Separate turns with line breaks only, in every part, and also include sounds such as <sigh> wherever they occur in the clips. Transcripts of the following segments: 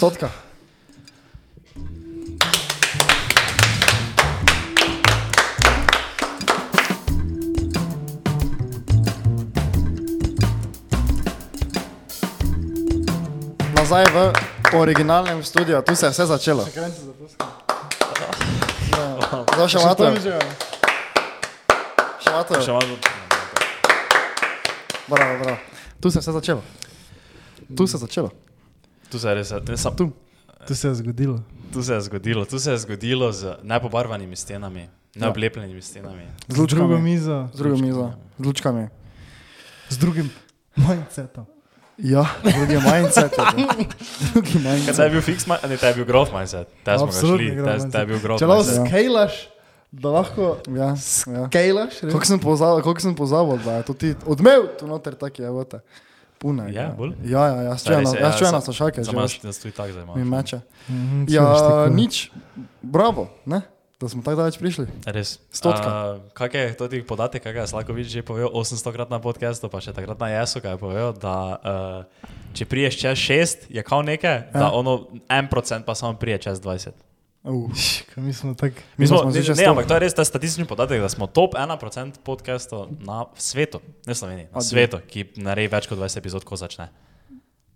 Stotka. Nazaj v originalnem studiu, tu se je vse začelo. Zdaj še imate, še imate.
Še malo.
Bravo, bravo. Tu se je vse začelo. Tu se je začelo.
Tu se je res, ne, sam tu.
To se je zgodilo.
Tu se je zgodilo, tu se je zgodilo z nepobarvanimi stenami, neoblepljenimi stenami.
Z
drugo mizo,
Z drugo mizo. Z lučkami.
z drugim mindsetom.
Ja, drugi mindset. to. <laughs> Drugi
Kaj
mindset.
te je bil ma- ne, te je bil growth mindset. Te smo ga
Absolutni
šli,
growth
te-
mindset.
te je bil growth
Če lahko
mindset.
skalaš, da lahko
Ja, ja.
skalaš,
Koliko sem pozabil, koliko sem pozabil, da je to ti odmev, tu noter tako je, vote. Pune.
Ja, bolj?
Ja, ja, ja,
Stari
čujem,
se,
jaz
ja,
čujem
sa-
na sošake, že
Samo
veš,
jaz jaz tudi tako zdaj
mi
imam.
meče.
Mhm,
Ja,
čuješ tako.
nič, bravo, ne? Da smo tako daleč prišli.
Res.
Stotka.
Uh, kak je to ti podatek, kaj je Slakovič že povedal 800 krat na podkastu, pa še takrat na Jesu, kaj je povedal, da uh, če priješ čez 6, je kao nekaj,
Ja.
da ono 1% pa samo prije čez 20.
Uh,
Mi smo tako.
Mi smo,
smo
ne, ne, ampak to je res ta statistični podatek, da smo top 1% podcastov na svetu, ne Sloveniji, na
Adijo.
svetu, ki naredi več kot 20 epizod, ko začne.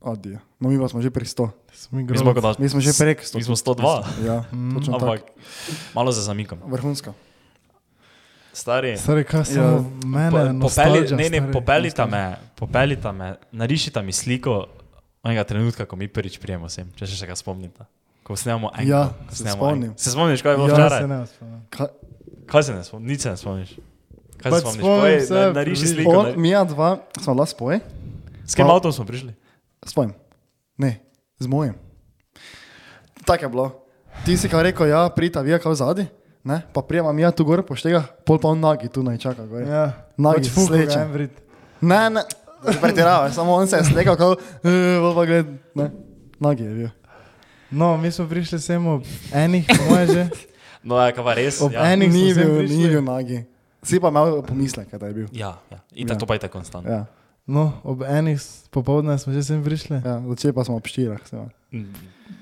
Adijo. No, mi pa smo že pri 100.
Smo
Mi smo, da,
Mi smo že prek 100.
mi smo 102,
Ja, točno
ampak
tako.
malo za zamikom.
Vrhunsko.
Stari.
Stari, kaj
Ja,
samo mene,
Po, popeli, ne, ne, popelita me, popelita me, narišita mi sliko onega trenutka, ko mi prvič prijemo sem, če še ga spomnite. Ko snemamo enko.
Ja,
ko
se spomnim.
enko. Se spomniš, kaj je bilo
Ja,
včeraj?
se ne spomnim.
Kaj,
Kaj se ne spomniš? Nič se ne spomniš. Kaj se
Pač
spomniš?
spomnim
Povej,
se,
na- Nariši sliko.
on,
nari-
mi ja dva, smo bila spoj,
S kim avtom smo prišli?
spojim. Ne, z mojim. Tako je bilo. Ti si kao rekel, ja, prita, vi kao zadnji, ne, pa prijema mi ja tu gor poštega, pol pa on nagi tu naj čaka. Gor.
Ja,
Nagi,
pač
sleče. Ne, ne, pretirava, samo on se je slegel, kao, eh, pol pa gled, ne, nagi je bil.
No, mi smo prišli sem ob enih, po moje že. <laughs>
No, je kava res.
Ob
Ja,
enih
Ni
smo
bil, ni bil nagi. Si pa imel pomislek, da je bil.
ja, ja. in tako
Ja.
to pa je tako konstantno.
Ja,
No, ob enih popoldne smo že sem prišli.
ja, začeli pa smo ob štirah. seveda.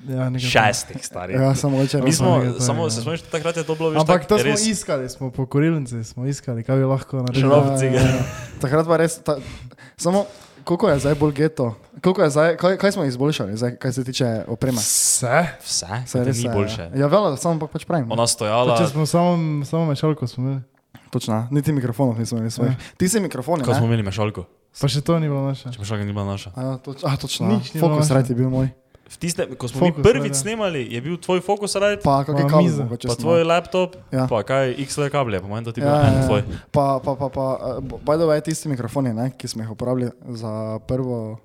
Ja,
Šestih, stari.
Ja, samo oče.
Mi smo,
nekaj
samo
ja.
se spomniš, takrat je to bilo več
Ampak to smo
res.
iskali, smo po korilnici, smo iskali, kaj bi lahko naredili.
Šlo- Šrobci ga.
Takrat pa res, ta, samo koliko je zdaj bolj geto, koliko je zdaj, kaj, kaj smo izboljšali, zdaj, kaj se tiče opreme.
Vse?
Vse,
Se
se
res
ni boljše.
Ja, velo, samo pa pač pravim.
Ona
Pa
stojala,
če smo samo, samo mešalko smo imeli.
Točno, niti mikrofonov nismo imeli svojih. Ti si mikrofoni,
ko smo imeli mešalko.
Pa še to ni bilo naše.
Če mešalka ni bila naša.
A, ja, toč, a, točno,
Nič ni
fokus rad je bil moj.
Tiste, ko smo mi
Fokus,
prvič
ja.
snemali, je bil tvoj fokus right,
Pa kakšne
Pa
kabel,
pa
smo.
tvoj laptop,
Ja.
pa kaj XL kablje, po mojem, to ti je bil
Ja,
en
ja,
tvoj.
ja. Pa, pa, pa, pa uh, by the way, tisti mikrofoni, ne, ki smo jih uporabljali za prvo uh,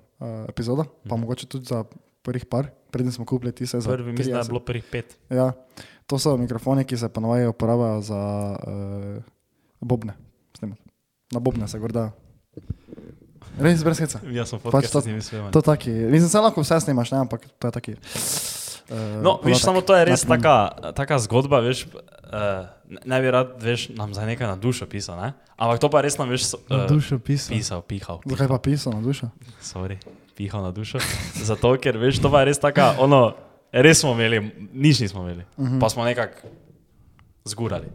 epizodo, pa mogoče tudi za prvih par, preden smo kupili tiste za
Prvi mislim, da je
30.
bilo prvih pet.
Ja, to so mikrofoni, ki se ponovadi uporabljajo za uh, bobne. Snemati. Na bobne se gorda. Res brez heca.
Jaz sem
Pač
podcast
to-
z njimi svema.
To taki, mislim, se lahko vse snimaš, ne, ampak to je taki. Uh,
No, veš, samo to je res taka, taka zgodba, veš, uh, ne, bi rad, veš, nam za nekaj na dušo pisal, ne? Ampak to pa res nam, veš, so-
Na
eh,
dušo pisal.
pisal, pihal.
Zakaj pa pisal na dušo?
Sorry, pihal na dušo. Zato, ker veš, to pa je res taka, ono, res smo imeli, nič nismo imeli. Uh
Mhm.
-huh. Pa smo nekako zgurali.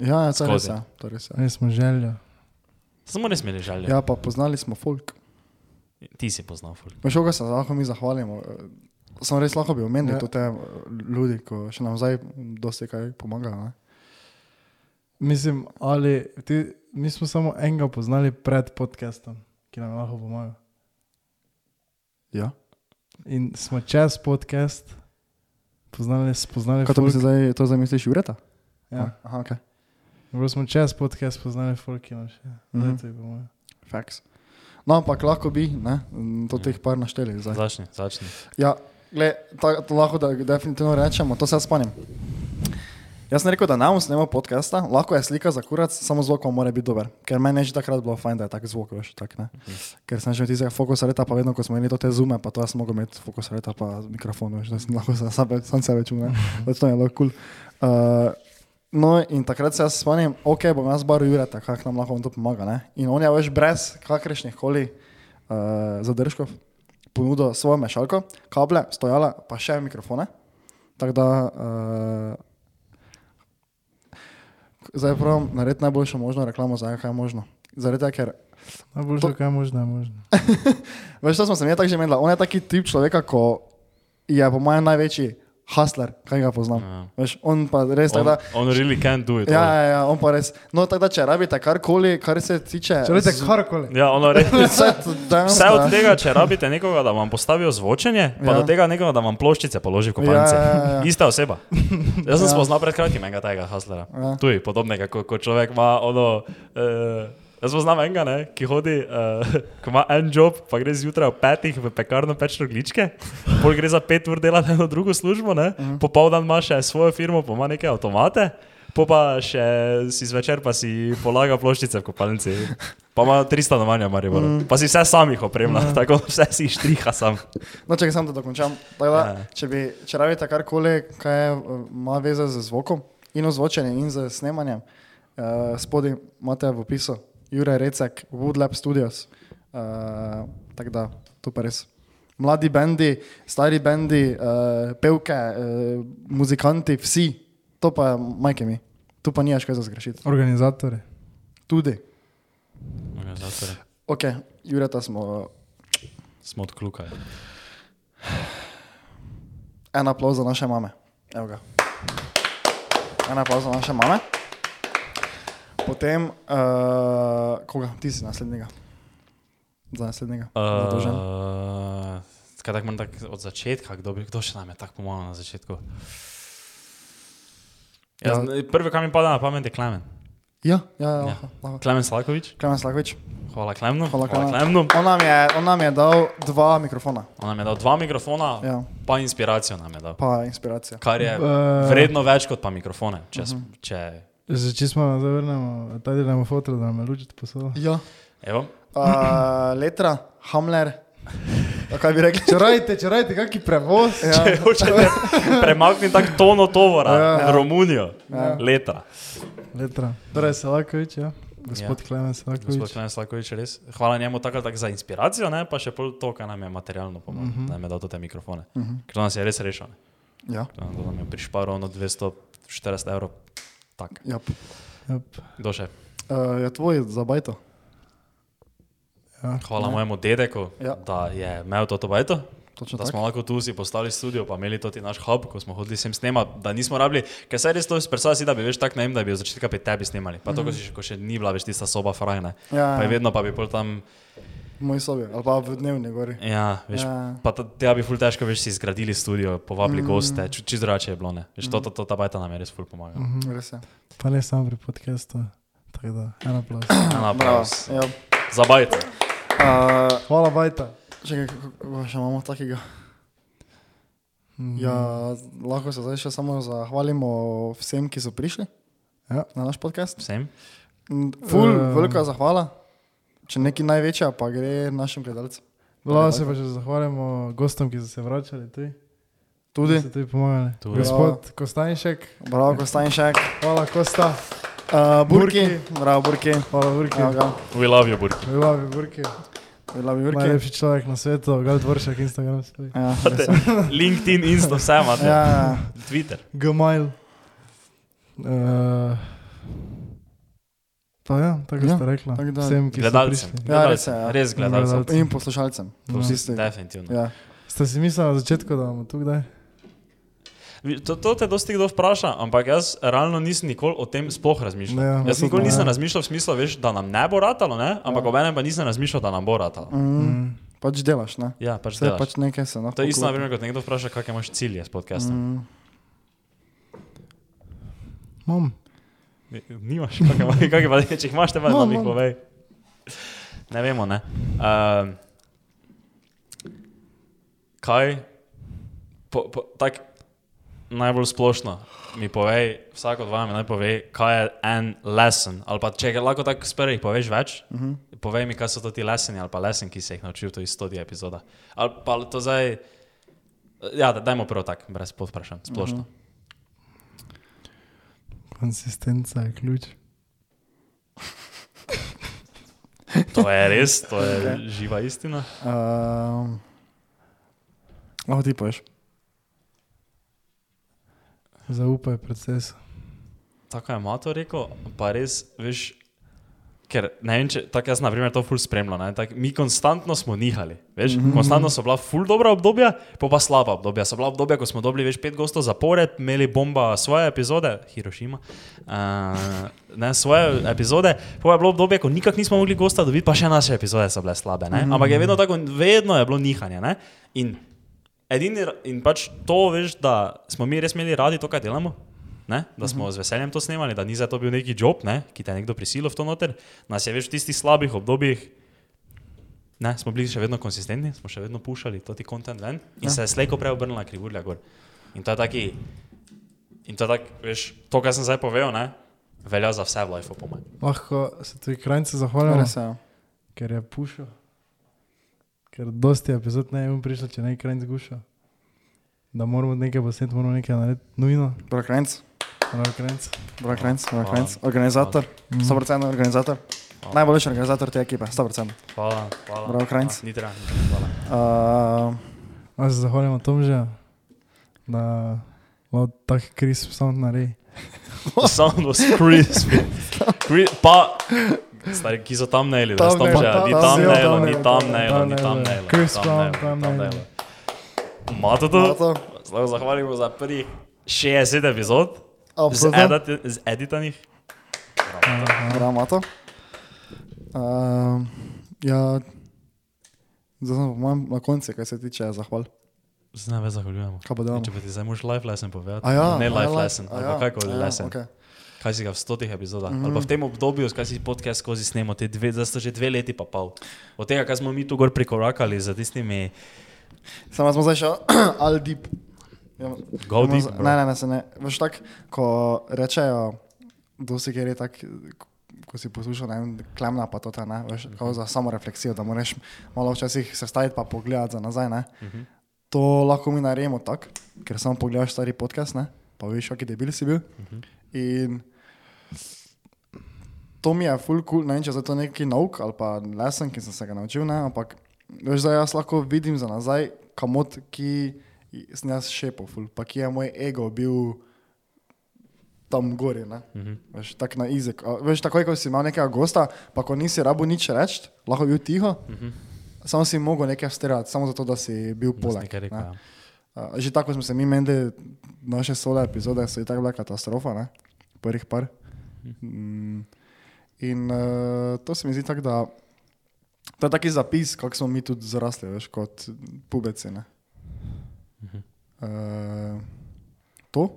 Ja, ja, to je res. Ja, to je res ja.
Res smo željo.
Smo res imeli želje.
ja, pa poznali smo folk.
Ti si poznal folk.
Veš, koga se lahko mi zahvalimo. Samo res lahko bi omenili
Ja.
te eh, ljudi, ko še nam zdaj dosti kaj pomagajo. Ne?
Mislim, ali ti, mi smo samo enega poznali pred podcastom, ki nam je lahko pomaga.
Ja.
In smo čez podcast poznali, spoznali
Kaj to,
folk.
misli, zdaj, to zdaj misliš, Jureta?
Ja.
Aha, ok.
Bilo smo čez podcast poznali folk, ki nam še
Mhm.
zdaj to je pomaga.
Facts. No, ampak lahko bi, ne, to teh par našteli zdaj.
Začni, začni.
Ja, gled, ta, to lahko da definitivno rečemo, to se jaz spomnim. Jaz sem rekel, da ne bom snimal podcasta, lahko je slika za kurac, samo zvok mora biti dober. Ker meni je že takrat bilo fajn, da je tak zvok, veš, tak, ne. Ker sem že tistega fokus reta, pa vedno, ko smo imeli to te zume, pa to jaz sem mogel imeti fokus reta, pa mikrofon, veš, da sem lahko sam, sam, sebe čul, ne. <laughs> Več to je bilo kul. Cool. Uh, no in takrat se jaz spomnim, ok, bom jaz bar Jureta, kak nam lahko on to pomaga, ne. In on je veš brez kakršnih koli uh, zadržkov ponudil svojo mešalko, kable, stojala, pa še mikrofone. Tako da, uh, zdaj pravim, narediti najboljšo možno reklamo, zdaj kaj je možno. Zaradi tega, ker,
Najboljše, kaj je možno, je možno. <laughs>
veš, to smo se mi tako že menili, on je taki tip človeka, ko je po mojem največji hustler, kaj ga poznam.
Ja.
Veš, on pa res
On,
tako da.
on really can't do it.
Ja, ja, ja, on pa res. No, tako da, če rabite karkoli, kar se tiče.
Če
z-
karkoli.
ja ono res. <laughs>
Vse,
Vse od
ja.
tega, če rabite nekoga, da vam postavijo zvočenje, pa
Ja.
do tega nekoga, da vam ploščice položi v kopalnice.
Ja, ja, ja. <laughs>
Ista oseba. <laughs> Jaz sem
Ja.
spoznal pred kratkim enega tega haslera.
Ja.
Tuj, podobnega, ko, ko človek ima ono. Uh, jaz poznam enega, ne, ki hodi, uh, <laughs> ko ima en job, pa gre zjutraj ob petih v pekarno peč rogličke, pol gre za pet ur delati eno drugo službo, ne,
Mhm.
popoldan ima še svojo firmo, pa ima neke avtomate. Po pa še si zvečer pa si polaga ploščice v kopalnici. Pa ima tri stanovanja, Maribor. Mm. Pa si vse sam jih opremlja, mm. tako <laughs> vse si štriha sam.
No, če sam to dokončam. Tako Da,
Ja.
če, bi, če rabite karkoli, kaj eh, ima veze z zvokom in ozvočenjem in z snemanjem, uh, spodaj imate v opisu Jure Recek, Woodlab Studios. Uh, tako da, to pa res. Mladi bendi, stari bendi, uh, pevke, uh, muzikanti, vsi, to pa majke mi. Tu pa nimaš kaj za zgrešiti.
Organizatori.
Tudi.
Organizatorji
Ok, Jureta smo.
smo odklukali.
En aplauz za naše mame. Evo ga. En aplauz za naše mame. Potem, uh, koga? Ti si naslednjega. Za naslednjega. Zadolžen.
Uh, kaj tako manj tak od začetka, kdo, bi, kdo še nam je tako pomagal na začetku? Jaz,
Ja.
Prvi, kar mi pada na pamet, je Klemen.
Ja, ja, ja.
Ja.
lahko.
Klemen Slakovič.
Klemen Slakovič.
Hvala Klemnu.
Hvala,
Hvala. Klemnu.
On nam, je, on nam je dal dva mikrofona.
On nam je dal dva mikrofona,
Ja.
pa inspiracijo nam je dal.
Pa inspiracija.
Kar je
Eh,
vredno več kot pa mikrofone. Če,
Mhm.
uh -huh. če,
Že če smo zavrnemo, taj delamo foto, da nam je lučiti posodil.
Ja.
evo,
Uh, letra, Hamler. A kaj bi rekli?
Čarajte, čarajte, kakšen prevoz.
Ja.
če hočete premakniti tako tono tovora
Ja.
v Romunijo,
Ja.
leta.
Letra. Torej, Selakovič, ja. Gospod
Ja.
Klemen
Gospod
Selakovič.
Klemen Slakovič, res. Hvala njemu tako tako za inspiracijo, ne? pa še pol to, kar nam je materialno pomagalo, uh -huh. da nam je dal te mikrofone. Uh -huh. Ker to nas je res rešil. ne.
Ja.
To nam- je prišparo ono 240 evrov. Tak.
ja.
Yep.
Kdo še?
Uh, je tvoj za bajto?
Ja.
Hvala
Ne.
mojemu dedeku,
Ja.
da je imel to bajto.
Točno
Da
tako.
smo lahko tu si postavili studio, pa imeli tudi naš hub, ko smo hodili sem snemati, da nismo rabili, ker se res to predstavlja si, da bi veš tako najem, da bi od začetka pri tebi snemali. Pa to, ko, si, ko še ni bila več tista soba frajna.
Ja,
Pa je
ja.
vedno pa bi pol tam,
V moji sobi, ali pa v dnevni gori.
ja, veš,
Ja.
pa ta- tega bi ful težko veš si zgradili studio, povabili mm. goste, čist drugače je bilo, ne. Veš, to, to, to, ta bajta nam je res ful pomagala. Mm.
Res je.
Pa ne samo pri podcastu. Tako da, en aplaus.
Bravo.
Bravo. Ja.
Za bajta.
Uh,
Hvala, Bajta.
Čakaj, kako- še imamo takega?
Mhm.
Ja, lahko se zdaj še samo zahvalimo vsem, ki so prišli
Ja.
na naš podcast.
Vsem.
Mm, Ful,
Eh.
velika zahvala. Če neki največja, pa gre našim gledalcem.
Lahko se pa še zahvalimo gostom, ki so se vračali tu.
Tudi.
Ki so tu pomagali.
Tudi.
Gospod Kostanjšek,
Bravo, Kostanjšek.
hvala Kosta,
Uh, burki.
Burki.
Bravo, Burki.
hvala Burki.
We love you, Burki.
We love you, Burki. Najlepši človek na svetu, Gal Dvoršek, Instagram.
Ja.
LinkedIn, Insta, vse imate.
ja, ja.
Twitter.
Gmail. Uh, pa ja, tako
Ja,
ste rekli.
tako da-
Vsem, ki
Gledalcem.
ste prišli.
Ja, res ja.
Res gledalcem.
Gledalcem.
In poslušalcem.
No.
Vsi ste.
Definitivno.
Ja.
Ste si mislili na začetku, da bomo tu kdaj?
To, to te dosti kdo vpraša, ampak jaz realno nisem nikoli o tem sploh razmišljal.
Ne, ja,
jaz nikoli nisem razmišljal v smislu, veš, da nam ne bo ratalo, ne? ampak ja. obenem pa nisem razmišljal, da nam bo ratalo. Mm.
Mm, pač delaš, ne?
Ja, pač
Vse
delaš.
pač nekaj se lahko.
To je isto, naprimer, kot nekdo vpraša, kakšne imaš cilje s podcastom. Mm.
Mam.
Nimaš, kakšne kak pa, če jih imaš, te pa
No,
jih
no.
povej. Ne vemo, ne. Uh, kaj, po, po, tak, najbolj splošno mi povej, vsak od vami naj pove, kaj je en lesson, ali pa če lahko tako sprejih poveš več, uh
mhm.
-huh. povej mi, kaj so to ti lessoni ali pa lesson, ki se jih naučil v tej stotih epizodah. Ali pa to zdaj, ja, da- dajmo prvo tak, brez podvprašanj, splošno. Uh -huh.
Konsistenca je ključ.
To je res, to je živa istina.
Um, Lahko ti poješ.
Zaupaj procesu.
Tako je Mato rekel, pa res, veš, ker ne vem, če tako jaz, na primer, to ful spremljam. tak Mi konstantno smo nihali, veš, mm -hmm. konstantno so bila ful dobra obdobja, pa pa slaba obdobja. So bila obdobja, ko smo dobili več pet gostov zapored, imeli bomba svoje epizode, Hirošima, uh, ne svoje epizode, pa je bilo obdobje, ko nikak nismo mogli gosta dobiti, pa še naše epizode so bile slabe. Ne? Ampak je vedno tako, vedno je bilo nihanje. Ne? In Edini, in pač to, veš, da smo mi res imeli radi to, kar delamo, ne? da smo z veseljem to snemali, da ni za to bil neki job, ne? ki te je nekdo prisilil v to noter. Nas je več v tistih slabih obdobjih, ne? smo bili še vedno konsistentni, smo še vedno pušali to ti kontent ven in ja. se je slejko prej obrnila krivulja gor. In to je taki, in to je tak, veš, to, kar sem zdaj povedal, ne? velja za vse v lifeu, po mojem.
Lahko se tudi krajnice zahvaljamo,
Res je. ja.
ker je pušil. Ker dosti epizod ne bi prišlo, če ne bi krajnic gušal. Da moramo nekaj posneti, moramo nekaj narediti, nujno, krajnic.
Brak Krajnc, Brak. Krajnc, organizator, 100% organizator.
Hvala.
Najboljši organizator te ekipe, 100%.
Hvala, hvala.
Bravo, Krajnc.
Ni treba, hvala.
Uh,
A se zahvaljamo Tomžu, da ima tak kriz sound naredi. <laughs>
Sound was crispy. Cri pa, stari, ki so tam najeli, da so tam
Thumbnail,
že, ni
tam-
tam- ni
tam-
najelo, ni tam
thumbnail.
najelo.
Crisp sound,
tam
thumbnail.
najelo. Mato to? Zahvaljujem za prvih 60 epizod, z, edit, z editanih.
Bravo, Mato. Uh, ja, zdaj sem po mojem na koncu, kaj se tiče zahval.
Ne več zahvaljujemo.
Kaj pa delamo?
Če ti zdaj moraš life lesson povedati.
Ja,
ne
a ja,
lesson, ali
ja,
kakoli
ja,
lesson.
okej.
Kaj si ga v stotih epizodah, mm -hmm. ali pa v tem obdobju, kaj si podcast skozi snemo, te dve, zdaj so že dve leti pa pol. Od tega, kaj smo mi tu gor prikorakali za tistimi
Samo smo zdaj še al deep. Ja,
Go
ja,
deep,
z-
bro.
Ne, ne, ne, se ne. Veš tak, ko rečejo, dosti kjer je tak, ko si poslušal, ne vem, klemna pa to, ta, ne, veš, kao za samo refleksijo, da moraš malo včasih se staviti pa pogledati za nazaj, ne. To lahko mi naredimo tako, ker samo pogledaš stari podcast, ne, pa veš, kakšen debil si bil. In to mi je full cool, ne vem, če je to neki nauk ali pa lesen, ki sem se ga naučil, ne, ampak veš, da jaz lahko vidim za nazaj, kamot, ki sem jaz ful, pa ki je moj ego bil tam gori, ne.
Mhm.
Veš, tak na izek. Veš, takoj, ko si imel nekega gosta, pa ko nisi rabu nič reči, lahko bil tiho, samo si mogel nekaj vsterati, samo zato, da si bil poleg.
rekel,
ne.
ja.
Uh, že tako smo se mi menili, naše sole epizode so i tako bila katastrofa, ne? prvih par. Mm, in uh, to se mi zdi tako, da to je taki zapis, kako smo mi tudi zrasli, veš, kot pubeci. ne. Uh, to,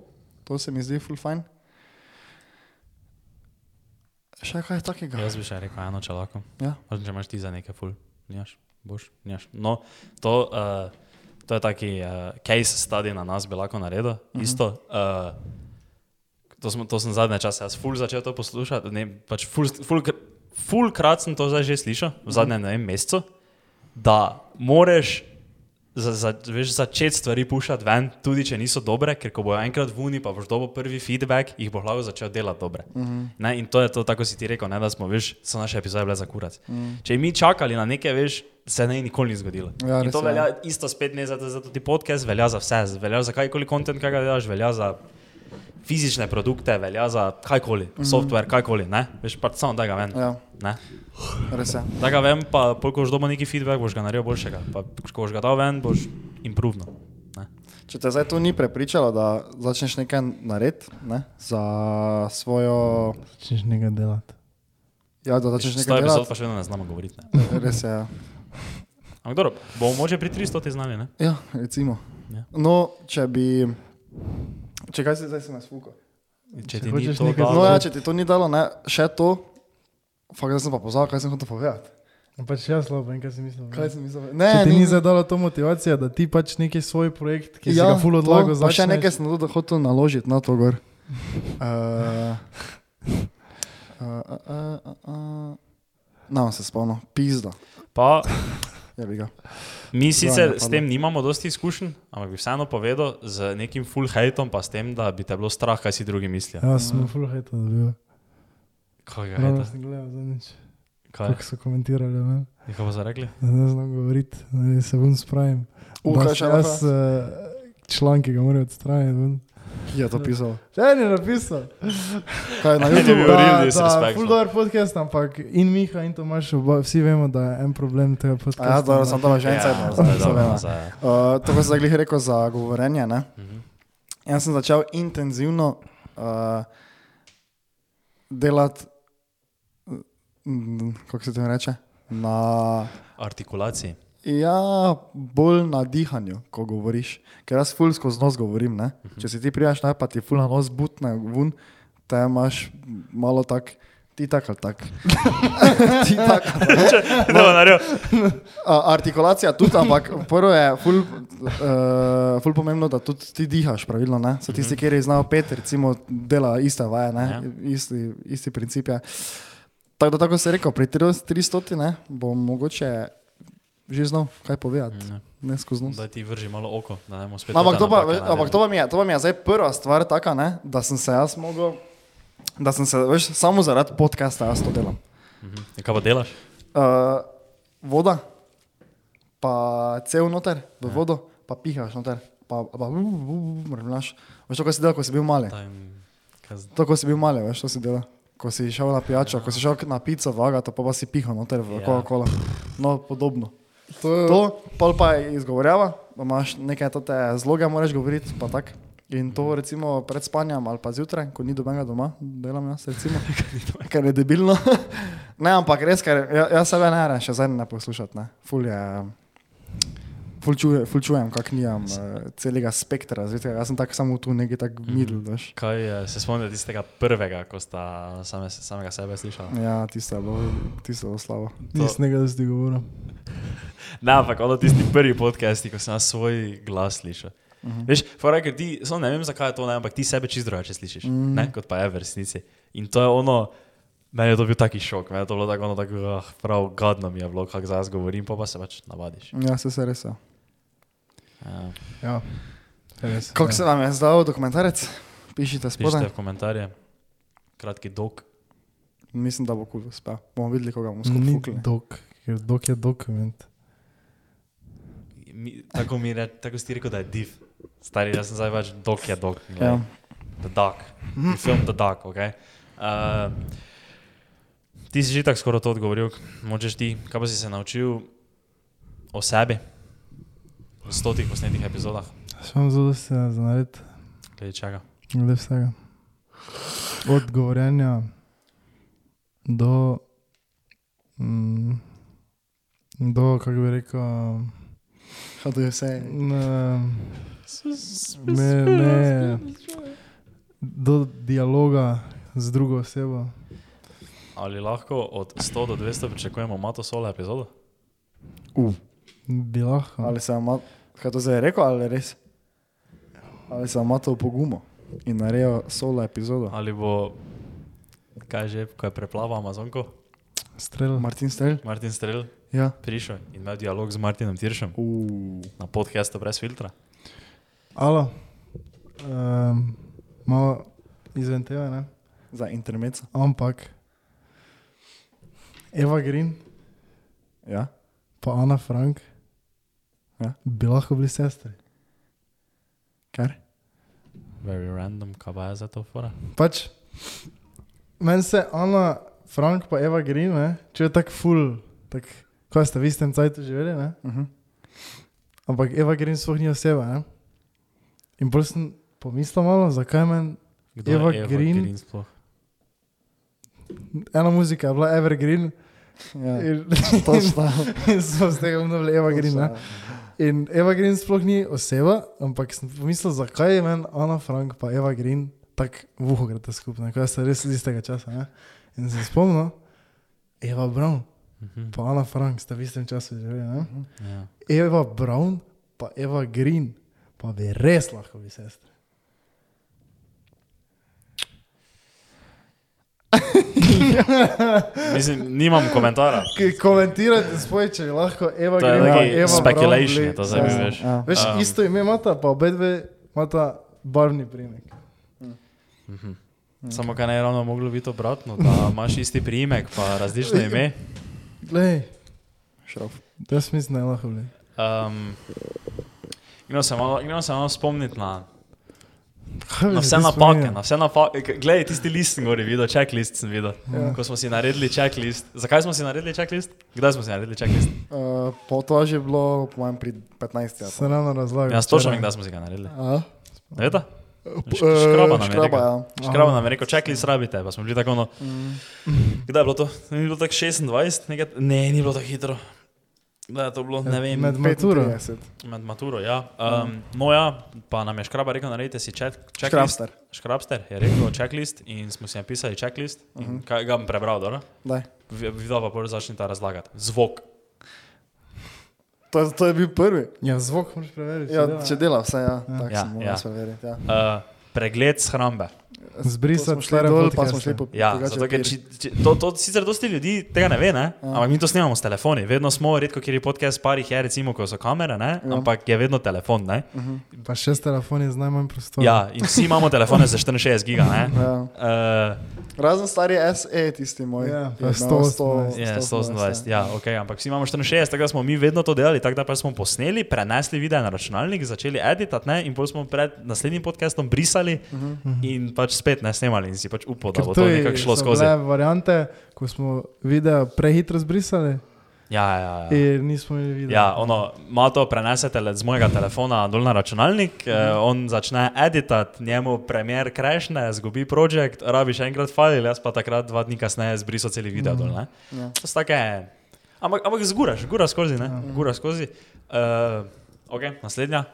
to se mi zdi full fajn. Še kaj takega?
Jaz bi še rekel eno, če lahko.
Ja.
Razen, če imaš ti za nekaj ful. Njaš, boš, njaš. No, to, uh, to je taki uh, case study na nas, bi lahko naredil. Uh -huh. Isto. Uh, to, smo, to sem zadnje čase, jaz ful začel to poslušati. Ne, pač ful, ful, ful krat sem to zdaj že slišal, v zadnjem ne vem, mesecu, da moreš za, za, veš, začeti stvari pušati ven, tudi če niso dobre, ker ko bojo enkrat vuni, pa boš dobil prvi feedback, jih bo lahko začel delati dobre. Uh -huh. ne, in to je to, tako si ti rekel, ne, da smo, veš, so naše epizode bile za kurac. Uh -huh. Če bi mi čakali na nekaj, veš, se ne nikoli ni zgodilo.
Ja,
in to
je,
velja
ja.
isto spet ne za, za ti podcast, velja za vse, velja za kajkoli kontent, kaj ga delaš, velja za fizične produkte, velja za kajkoli, uh -huh. software, kajkoli, ne, veš, pa samo da ga ven.
Ja,
Ne?
res je.
Da ga vem, pa pol, ko boš dobil neki feedback, boš ga naredil boljšega. Pa, ko boš ga dal ven, boš improvno. Ne?
Če te zdaj to ni prepričalo, da začneš nekaj narediti ne, za svojo.
Začneš nekaj delati.
Ja, da začneš nekaj
epizod
delati.
pa še vedno ne znamo govoriti. Ne?
Res je. ja.
Ampak dobro, bomo moče pri 300 ti znali, ne?
Ja, recimo.
Ja.
No, če bi. Če kaj se zdaj se nas fuka.
Če
Če
ti ni
hočeš
to
nekaj
dalo,
No, ja, če ti to ni dalo, ne, še to. Fakt, da sem pa pozabil, kaj sem hotel povedati.
Pač jaz slabo, vem, kaj si mislil.
Kaj sem mislil?
Če
Ne,
ti ni zadalo to motivacija, da ti pač neki svoj projekt, ki si ga ful odlagal,
Ja, to, pa še nekaj sem tudi hotel naložiti na to gor. Uh, uh, uh, uh, uh, no, se spomnim, pizda.
pa. Mi sicer s tem nimamo dosti izkušenj, ampak bi vseeno povedal z nekim full hateom, pa s tem, da bi te bilo strah, kaj si drugi mislijo.
Ja, sem ful hejta dobil.
Kaj
Ravno
hejta?
sem gledal zadnjič.
Kaj?
kako so komentirali. Ne,
In Kaj pa so rekli?
Ne znam govoriti, se vun spravim.
U,
Da
kaj še
jaz eh, članki ga morajo odstraniti. Ven.
Je to pisal.
Če ni napisal.
Kaj na
Ne bi
YouTubeu?
Da, da,
disrespectful.
full dober podcast, ampak in Miha in Tomaš, oba, vsi vemo, da je en problem tega podcasta.
Ja, dobro, sem to že en
Ja,
cajt.
zdaj je dobro, zdaj je.
Uh, to, kar si zdaj glih rekel za govorjenje, ne?
Mhm.
Jaz sem začel intenzivno uh, delati, mm, kako se to reče, na,
Artikulaciji.
Ja, bolj na dihanju, ko govoriš. Ker jaz ful skozi nos govorim. Ne? Če si ti prijaš, naj pa ti ful na nos butne vun, te imaš malo tak. Ti tak ali tak. <laughs> ti tak.
No, naredil.
A, artikulacija tudi, ampak prvo je ful, uh, ful pomembno, da tudi ti dihaš pravilno. Ne? So tisti, ki znajo pet, recimo, dela iste vaje, ne?
Ja.
isti, isti princip je. Tako da, tako se je rekel, pri 300 ne, bom mogoče že znal kaj povedati,
Ne.
ne skozi nos.
Da ti vrži malo oko, da ne bomo spet.
Ampak, to pa,
napake
ampak to, pa mi je, to pa mi je zdaj prva stvar taka, ne, da sem se jaz mogel, da sem se, veš, samo zaradi podcasta jaz to delam.
Mhm. In Kaj pa delaš?
Uh, voda, pa cel noter v vodo, pa pihaš noter, pa, pa mrmlaš. Veš, to, ko si delal, ko si bil mali.
Taj, kaj z-
To, ko si bil mali, veš, to si delal. Ko si šel na pijačo, ko si šel na pico vagati, pa pa si pihal noter v
Ja.
Coca-Cola. No, podobno.
To je
To, pol pa je izgovorjava, imaš nekaj te zloge, moraš govoriti, pa tak. In to recimo pred spanjem ali pa zjutraj, ko ni dobenega doma, delam jaz recimo, <laughs> ker je debilno. <laughs> ne, ampak res, ker ja- jaz sebe ne rečem, še zdaj ne poslušati, ne. Ful je, ful, čuje, ful kak nijam uh, celega spektra, zvete, jaz sem tak samo tu nekaj tak middle, veš.
Kaj je, se spomnite tistega prvega, ko sta same, samega sebe slišala?
Ja, tisto je bilo, tisto je bilo slabo.
Nisem nekaj, da si ti govoril. <laughs>
Ne, ampak ono tisti prvi podcasti, ko sem na svoj glas slišal. Uh -huh. Veš, fora, ker ti, samo ne vem zakaj je to, ne, ampak ti sebe čist drugače slišiš, mm. ne, kot pa je v resnici. In to je ono, meni je to bil taki šok, meni je to bilo tako, ono, tako ah, prav gadno mi je bilo, kako zdaj govorim, pa pa se pač navadiš.
Ja, se se res. je.
Ja,
Ja.
Kako
ja.
se vam je zdal dokumentarec? Pišite spodaj.
pišite v komentarje, kratki dok.
Mislim, da bo kul cool uspel. Bomo videli, koga bomo skupaj fukli.
dok, ker dok je dokument.
Mi, tako mi je, tako si rekel, da je div. Stari, jaz sem zdaj več dok je dok. glej.
Ja.
The Duck, film The Duck. Okay? Uh, ti si že tako skoraj to odgovoril, močeš ti, kaj pa si se naučil o sebi v stotih posnetih epizodah,
Sem zelo se zanaredi,
glede čega.
glede vsega. Od govorjenja do, mm, do, kako bi rekel,
How do you say?
ne, ne, ne, do dialoga z drugo osebo.
Ali lahko od 100 do 200 pričakujemo mato solo epizodo?
Uh.
Bi lahko.
Ali se vam, kaj to zdaj je rekel, ali res? Ali se vam to pogumo in narejo solo epizodo?
Ali bo, kaj že, ko je preplaval Amazonko,
Strel.
Martin Stel?
Martin Strel
Ja.
prišel in imel dialog z Martinom Tiršem
Uh.
na podkastu brez filtra?
Alo. Um, malo izven tega, ne?
Za intermezzo.
Ampak Eva Green
Ja.
pa Ana Frank
Ja.
bi lahko bili sestri.
Ker?
Very random, kaj pa je za to fora?
Pač, meni se Ana Frank pa Eva Green, ne? če je tako full, tak, kaj ste vi s tem cajtu živeli, ne?
Uh -huh.
ampak Eva Green sploh ni oseba. Ne? In bolj sem pomislil malo, zakaj meni Eva
je Eva
Green?
Green sploh?
ena muzika je bila Evergreen
Ja.
in,
Točno. <laughs>
in so z tega umnovili Eva Green. Ne? In Eva Green sploh ni oseba, ampak sem pomislil, zakaj je meni Ana Frank pa Eva Green tako v uho greta skupaj, kaj se res iz istega časa. Ne? In sem spomnil, Eva Brown
Mhm.
pa Ana Frank sta v istem času živeli. Ne?
Ja.
Eva Brown pa Eva Green pa bi res lahko bili sestre. <laughs>
Mislim, nimam komentara.
Ki komentirate spoj, če bi lahko Eva
To je neki
Eva
speculation,
Brown
je to zdaj,
bili-
veš.
Ja.
Veš,
Um.
isto ime imata, pa obe dve imata barvni primek.
Mhm. Samo kaj ne je ravno moglo biti obratno, da imaš isti priimek, pa različno ime. <laughs>
Glej,
Šrof.
jaz mislim, da je lahko bili.
Um, Gremo se malo, malo spomniti na, na
se
vse napake. Na vse napake. Glej, tisti list sem gori videl, checklist sem videl.
Ja.
Ko smo si naredili checklist. Zakaj smo si naredili checklist? Kdaj smo si naredili checklist?
Uh, po to je bilo, po mojem, pri 15. ali pa.
Se ravno razlagam.
Točno vem, kdaj smo si ga naredili.
A?
Ne veste?
Eh,
Škraba nam je
škraba,
rekel.
ja.
Škraba nam je rekel, checklist rabite, pa smo bili tako, no, kdaj je bilo to? Ni bilo tako 26, nekaj, ne, ni bilo tako hitro. Da je to bilo, ne vem,
Med maturo.
35.
med maturo, ja. Um, no ja, pa nam je škraba rekel, naredite si check, checklist.
Škrabster.
Škrabster je rekel checklist in smo si napisali checklist. Uh -huh. Kaj ga bom prebral, dobro?
Daj.
Vi- Videla pa bolj začnite razlagati. Zvok.
To, je- to je bil prvi.
Ja, zvok moraš preveriti.
Ja, če dela vse, ja. Tako
Ja,
sem moral
ja.
preveriti. Ja.
Uh, pregled shrambe.
Zbrisati stare
dol, pa smo šli po
Ja, zato, ker, či, či, to, to sicer dosti ljudi tega ne ve, ne? ampak mi to snemamo s telefoni. Vedno smo, redko kjer je podcast, parih je, recimo, ko so kamere, ne? ampak je vedno telefon. Ne?
Pa šest telefoni z najmanj prostora.
Ja, in vsi imamo telefone za 64 giga. Ne?
Ja.
Uh,
Razen stari SE, tisti moj.
Ja, pa
je imel
128.
Je 128, ja, ok, ampak vsi imamo 64, tako da smo mi vedno to delali, tako da pa smo posneli, prenesli video na računalnik, začeli editati ne, in potem smo pred naslednjim podcastom brisali uh -huh. in pač spet ne snemali in si pač upal, da bo to nekako šlo skozi.
bile variante, ko smo video prehitro zbrisali
Ja, ja, ja.
in nismo imeli videa.
Ja, ono, malo to prenesete z mojega telefona dol na računalnik, mm. eh, on začne editati, njemu premier crashne, zgubi projekt, rabi še enkrat file, jaz pa takrat dva dni kasneje zbrisal cel video dol. Ne?
Ja.
To so take, ampak, ampak zguraš, gura skozi, ne? Gura skozi. Uh, ok, naslednja,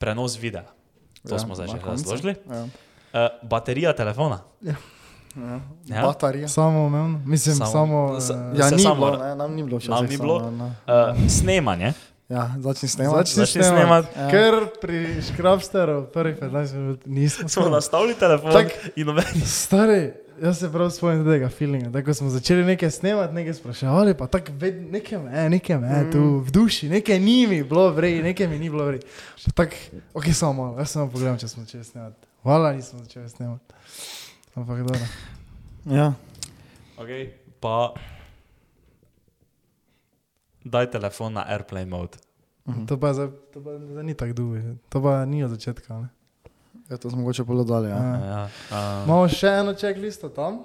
prenos videa. To ja, smo zdaj že razložili.
Ja.
Uh, baterija telefona.
Ja.
Ja.
Baterija.
Samo umevno, mislim,
Samo-
samo. eh,
Ja, ni
samo-
bilo, ne, nam ni bilo včasih.
Nam ni bilo.
samo.
Uh, snemanje.
Ja, začni snemati.
Začni
Začni
snemati.
snemati.
Ja.
Ker pri škrabsteru prvih 15 minut nismo
Smo nastavili telefon
Tak.
in noben.
Stari, jaz se prav spomnim tega feelinga. Tako smo začeli nekaj snemati, nekaj spraševali, pa tako ved, nekaj me, nekaj me, mm. tu v duši, nekaj ni mi bilo vrej, nekaj mi ni bilo vrej. Pa tako, ok, samo malo, jaz samo pogledam, če smo začeli snemati. Hvala, nismo začeli snemati. Ampak dobro.
Ja.
Okay, pa daj telefon na airplane mode.
Mhm. To pa, za, to pa za ni tako dolgo, to pa ni od začetka. Ne?
ja, to smo mogoče bolj dali. Ja.
Ja.
Ja, um,
Imamo še eno checklisto tam.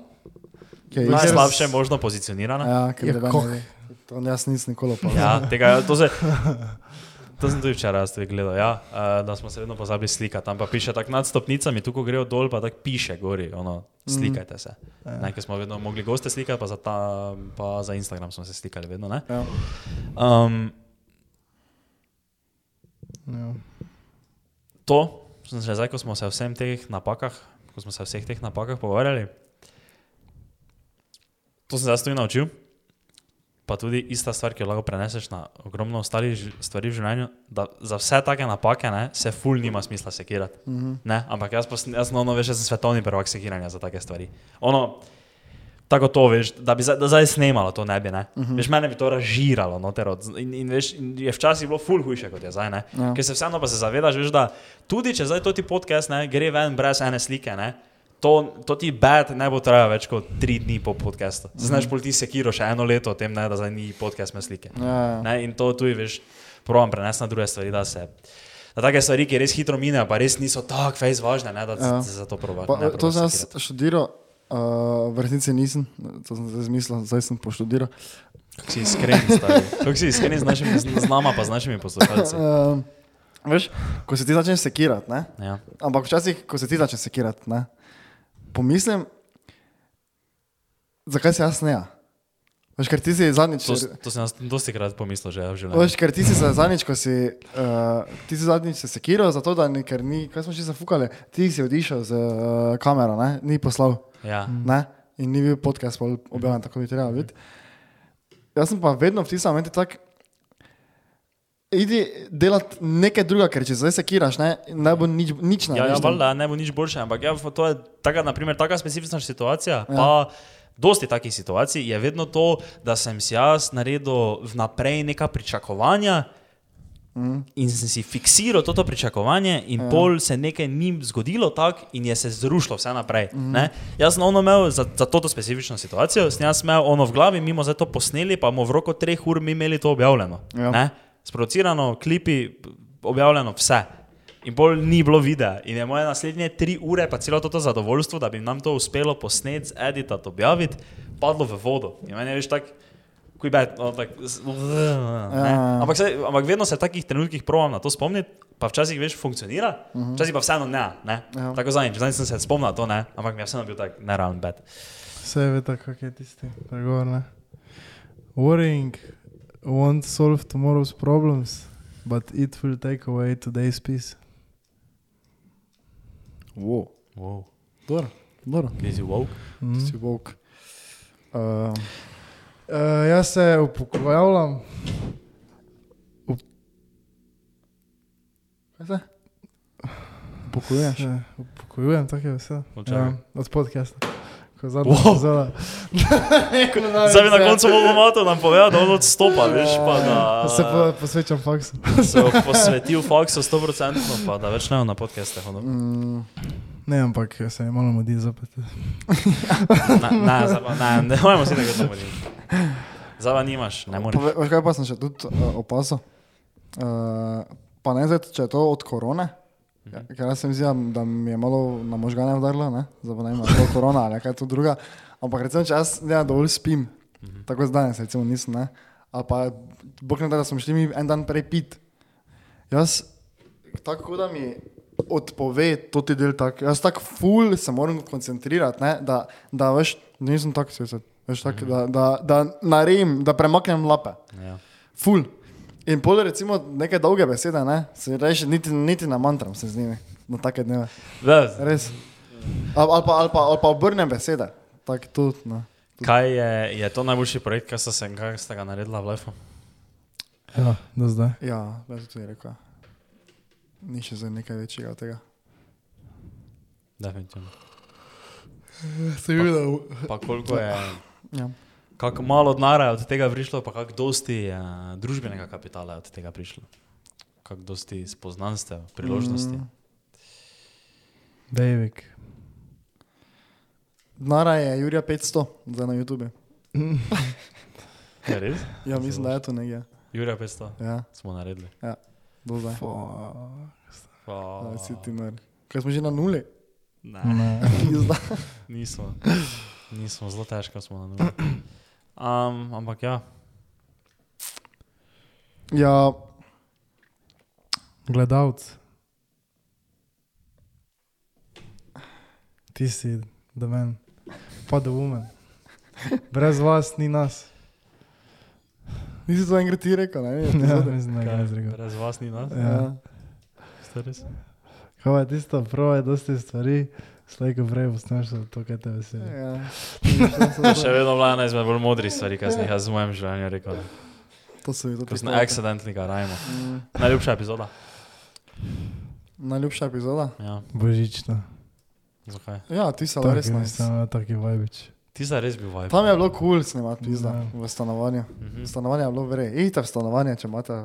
Okay,
Naj-
najslabše možno pozicionirano.
Ja, ker
Ja,
ne ve. To jaz nisem nikoli opazil.
Ja, tega, to, se, <laughs> to sem tudi včeraj jaz gledal, ja, uh, da smo se vedno pozabili slikati. Tam pa piše tako nad stopnicami, tu ko grejo dol, pa tako piše gori, ono, slikajte se.
Ja.
Ne, ker smo vedno mogli goste slikati, pa za, ta, pa za Instagram smo se slikali vedno. Ne?
Ja.
Um,
Ja.
to, sem že zdaj, ko smo se o vsem teh napakah, ko smo se o vseh teh napakah pogovarjali, to sem zdaj tudi naučil. Pa tudi ista stvar, ki jo lahko preneseš na ogromno ostalih stvari v življenju, da za vse take napake ne, se ful nima smisla sekirati. Mm -hmm. ne, ampak jaz, sem- jaz no, no, veš, jaz sem svetovni prvak sekiranja za take stvari. Ono, tako to veš, da bi zdaj, da zdaj snemalo to ne bi, ne. Uh -huh. Veš, mene bi to ražiralo, noter od, in, in, veš, in je včasih bilo ful hujše kot je zdaj, ne.
Ja.
Ker se vseeno pa se zavedaš, veš, da tudi če zdaj to ti podcast ne, gre ven brez ene slike, ne, to, to ti bed ne bo trajalo več kot tri dni po podcastu. Znaš, pol ti sekiro še eno leto o tem, ne, da zdaj ni podcast me slike.
Ja.
Ne, in to tudi, veš, provam prenesti na druge stvari, da se. Da take stvari, ki res hitro minejo, pa res niso tako fejs važne, ne, da
Ja.
ja. se za to probaš.
Pa, to sem jaz študiral, uh, v resnici nisem, to sem zdaj zmislil, zdaj sem poštudiral.
Kako si iskren. Kako si iskren z našimi, z nama pa z našimi poslušalci.
Uh, <laughs> veš, ko se ti začneš sekirati?
Ja.
ampak včasih, ko se ti začneš sekirati, ne? Pomislim, zakaj se jaz ne. Veš, ker ti si zadnjič.
To, to sem jaz dosti krat pomislil že v življenju.
Veš, ker ti si zadnjič, ko si, uh, ti si zadnjič se sekiral, zato da ni, ker ni, kaj smo še zafukali, ti si odišel z uh, kamero, ne? ni poslal.
Ja.
Ne? In ni bil podcast objavljen, tako bi trebalo biti. Jaz sem pa vedno v tistem momentu tak, idi delati nekaj drugega, ker če zdaj sekiraš, ne, ne bo nič, nič
Ja, ja,
narediš.
valjda, ne bo nič boljše, ampak ja, to je taka, naprimer, taka specifična situacija.
Ja.
Pa dosti takih situacij je vedno to, da sem si jaz naredil vnaprej neka pričakovanja Mm. In sem si fiksiral to pričakovanje, in ja. pol se nekaj ni zgodilo tako, in je se zrušilo vse naprej. Mm. Jaz sem ono imel za, za to specifično situacijo, sem jaz imel ono v glavi, mi smo to posneli, pa bomo v roku treh ur mi imeli to objavljeno. Ja. Sproducirano, klipi, objavljeno vse. In bolj ni bilo videa. In je moje naslednje tri ure, pa celo to, zadovoljstvo, da bi nam to uspelo posneti, editati, objaviti, padlo v vodo. In meni je več tako bed. No, tak, ja. ampak, se, ampak vedno se v takih trenutkih provam na to spomniti, pa včasih veš, funkcionira, uh -huh. včasih pa vseeno ne. ne? Ja. Tako zadnjič, zadnjič sem se spomnil to, ne? ampak mi je vseeno bil tak neravn bed.
Vse je tako, kak je tisti pregovor, ne? Worrying won't solve tomorrow's problems, but it will take away today's peace.
Wow.
Wow.
Dobro, dobro.
Kaj si woke?
Mm -hmm. Si woke. Uh,
Uh, jaz se upokojavljam. Up...
Kaj se? Upokojuješ?
Ja, upokojujem, tako je vse. Ja, od podcasta. <laughs> Zdaj
bi na koncu mogel malo nam povedati, da odstopa, veš pa da.
Se pa posvečam faksu. <laughs>
Se posvetil faksu 100%, pa da več ne na podcastih.
Mm. Ne, ampak se je malo modi zapet. <laughs>
ne, ne, ne, mojmo si tega domodi. Zava nimaš, ne moreš.
Veš kaj pa sem še tudi uh, opazil? Uh, pa ne zdaj, če je to od korone. Ja, ker jaz sem videl, da mi je malo na možgane udarilo, zdaj ne vem, ali je korona ali kaj to druga. Ampak recimo, če jaz ne dovolj spim, mm -hmm. tako se recimo nisem, ne? ali pa bog ne da, da smo šli mi en dan prej pit. Jaz tako da mi odpove to ti del tako, jaz tako ful se moram koncentrirati, ne? da, da veš, nisem tako svet, veš, tak, mm -hmm. da, da, da narejem, da premaknem lape. Ja. Ful. In pol, recimo, neke dolge besede, ne? se reče, niti, niti na mantram se z njimi, na take dneve. Res. Ali al pa, al pa, al pa obrnem besede. Tak, tudi, no.
Kaj je, je to najboljši projekt, kaj ste, ste ga naredili v Lefu?
Ja, do zdaj.
Ja, da se tudi rekel. Ni še za nekaj večjega od tega.
Definitivno.
Se videl.
Pa, pa koliko je. Ja kako malo denarja je od tega prišlo, pa kako dosti uh, družbenega kapitala je od tega prišlo, kako dosti spoznanstev, priložnosti. Mm.
Dejvik.
Denarja je Jurija 500 za na YouTube. <laughs>
je res?
Ja, mislim, da je to nekaj.
Jurija 500.
Ja.
Smo naredili.
Ja, do zdaj. Kaj smo že na nuli?
Ne, ne. <laughs> nismo. Nismo, zelo težko smo na nuli. Um, ampak ja.
Ja.
Gledalec. Ti si, da meni, pa da umen. Brez vas ni nas.
Nisi to enkrat ti rekel, ne?
Ja, mislim, da ga jaz rekel.
Brez vas ni nas?
Ja.
Se.
Kaj je tisto, prvo je dosti stvari. Slejko prej postaneš to, kaj te veseli.
Ja.
še vedno vlada izmed bolj modrih stvari, kaj sem jih jaz v mojem življenju rekel.
To so videli.
To so accidentally, kaj rajmo. Mm. Najljubša epizoda.
Najljubša epizoda?
Ja.
Božična.
Zakaj?
Ja, ti so res
nice. Taki vajbič.
Ti si res bil vajbič.
Tam je bilo kul cool snemati pizda ja. v stanovanju. Mm -hmm. Stanovanje je bilo vre. Idite v stanovanje, če imate.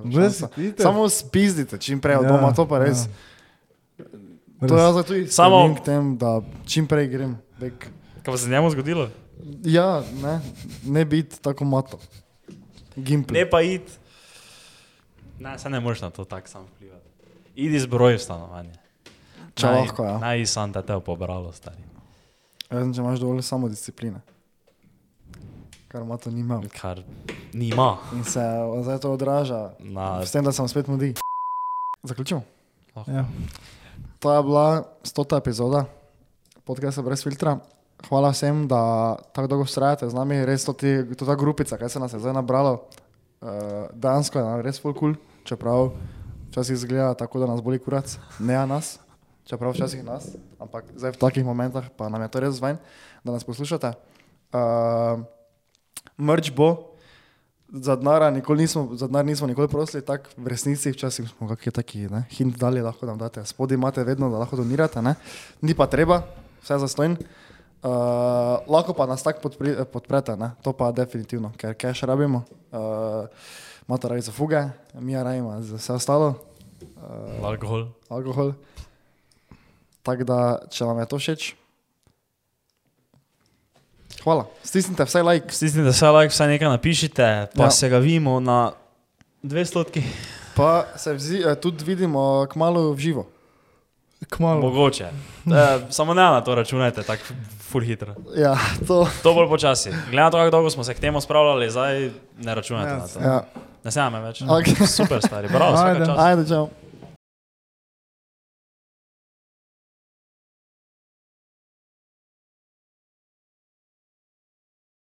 Samo spizdite čim prej od ja. doma, to pa res. Ja. To je zato tudi samo k temu, da čim prej grem. Bek.
Kaj se njemu zgodilo?
Ja, ne, ne biti tako mato. Gimpel.
Ne pa id. Ne, se ne moreš na to tako sam vplivati. Idi zbroj v stanovanje.
Če naj, lahko, ja.
Naj sam te te pobralo, stari.
Razen, če imaš dovolj samo discipline. Kar mato nima.
Kar nima.
In se zdaj to odraža. Na... S tem, da sem spet mudi. Zaključimo?
Ja.
To je bila stota epizoda podcasta brez filtra. Hvala vsem, da tako dolgo vztrajate z nami, res to, ti, to ta grupica, kaj se nas je zdaj nabralo. Uh, Dansko je res full cool, čeprav včasih izgleda tako, da nas boli kurac, ne a nas, čeprav včasih nas, ampak zdaj v takih momentah pa nam je to res zvaň, da nas poslušate. Uh, Mrč bo, za denar nismo, nismo nikoli prosili, tako v resnici včasih smo kakšni taki, ne, hint dali, lahko nam date. Spodaj imate vedno, da lahko donirate, ne. Ni pa treba, vse za stojn. Uh, lahko pa nas tako podprete, ne. to pa definitivno, ker cash rabimo. Uh, imate radi za fuge, mi rajmo za vse ostalo,
Alkohol.
alkohol. Tako da, če vam je to všeč, hvala. Stisnite vse like.
Stisnite vse like, vsaj nekaj napišite, pa
Ja.
se ga vidimo na 200.
Pa se vzi, eh, tudi vidimo kmalo v živo.
Kmalo.
Mogoče. <laughs> E, samo ne na to računajte, tako full hitro.
Ja, to.
To bolj počasi. Glede na to, kako dolgo smo se k temu spravljali, zdaj ne računajte
Ja,
na to.
Ja.
Ne se me več.
Okay.
Super, stari, bravo, <laughs>
Ajde.
Ajde, čau.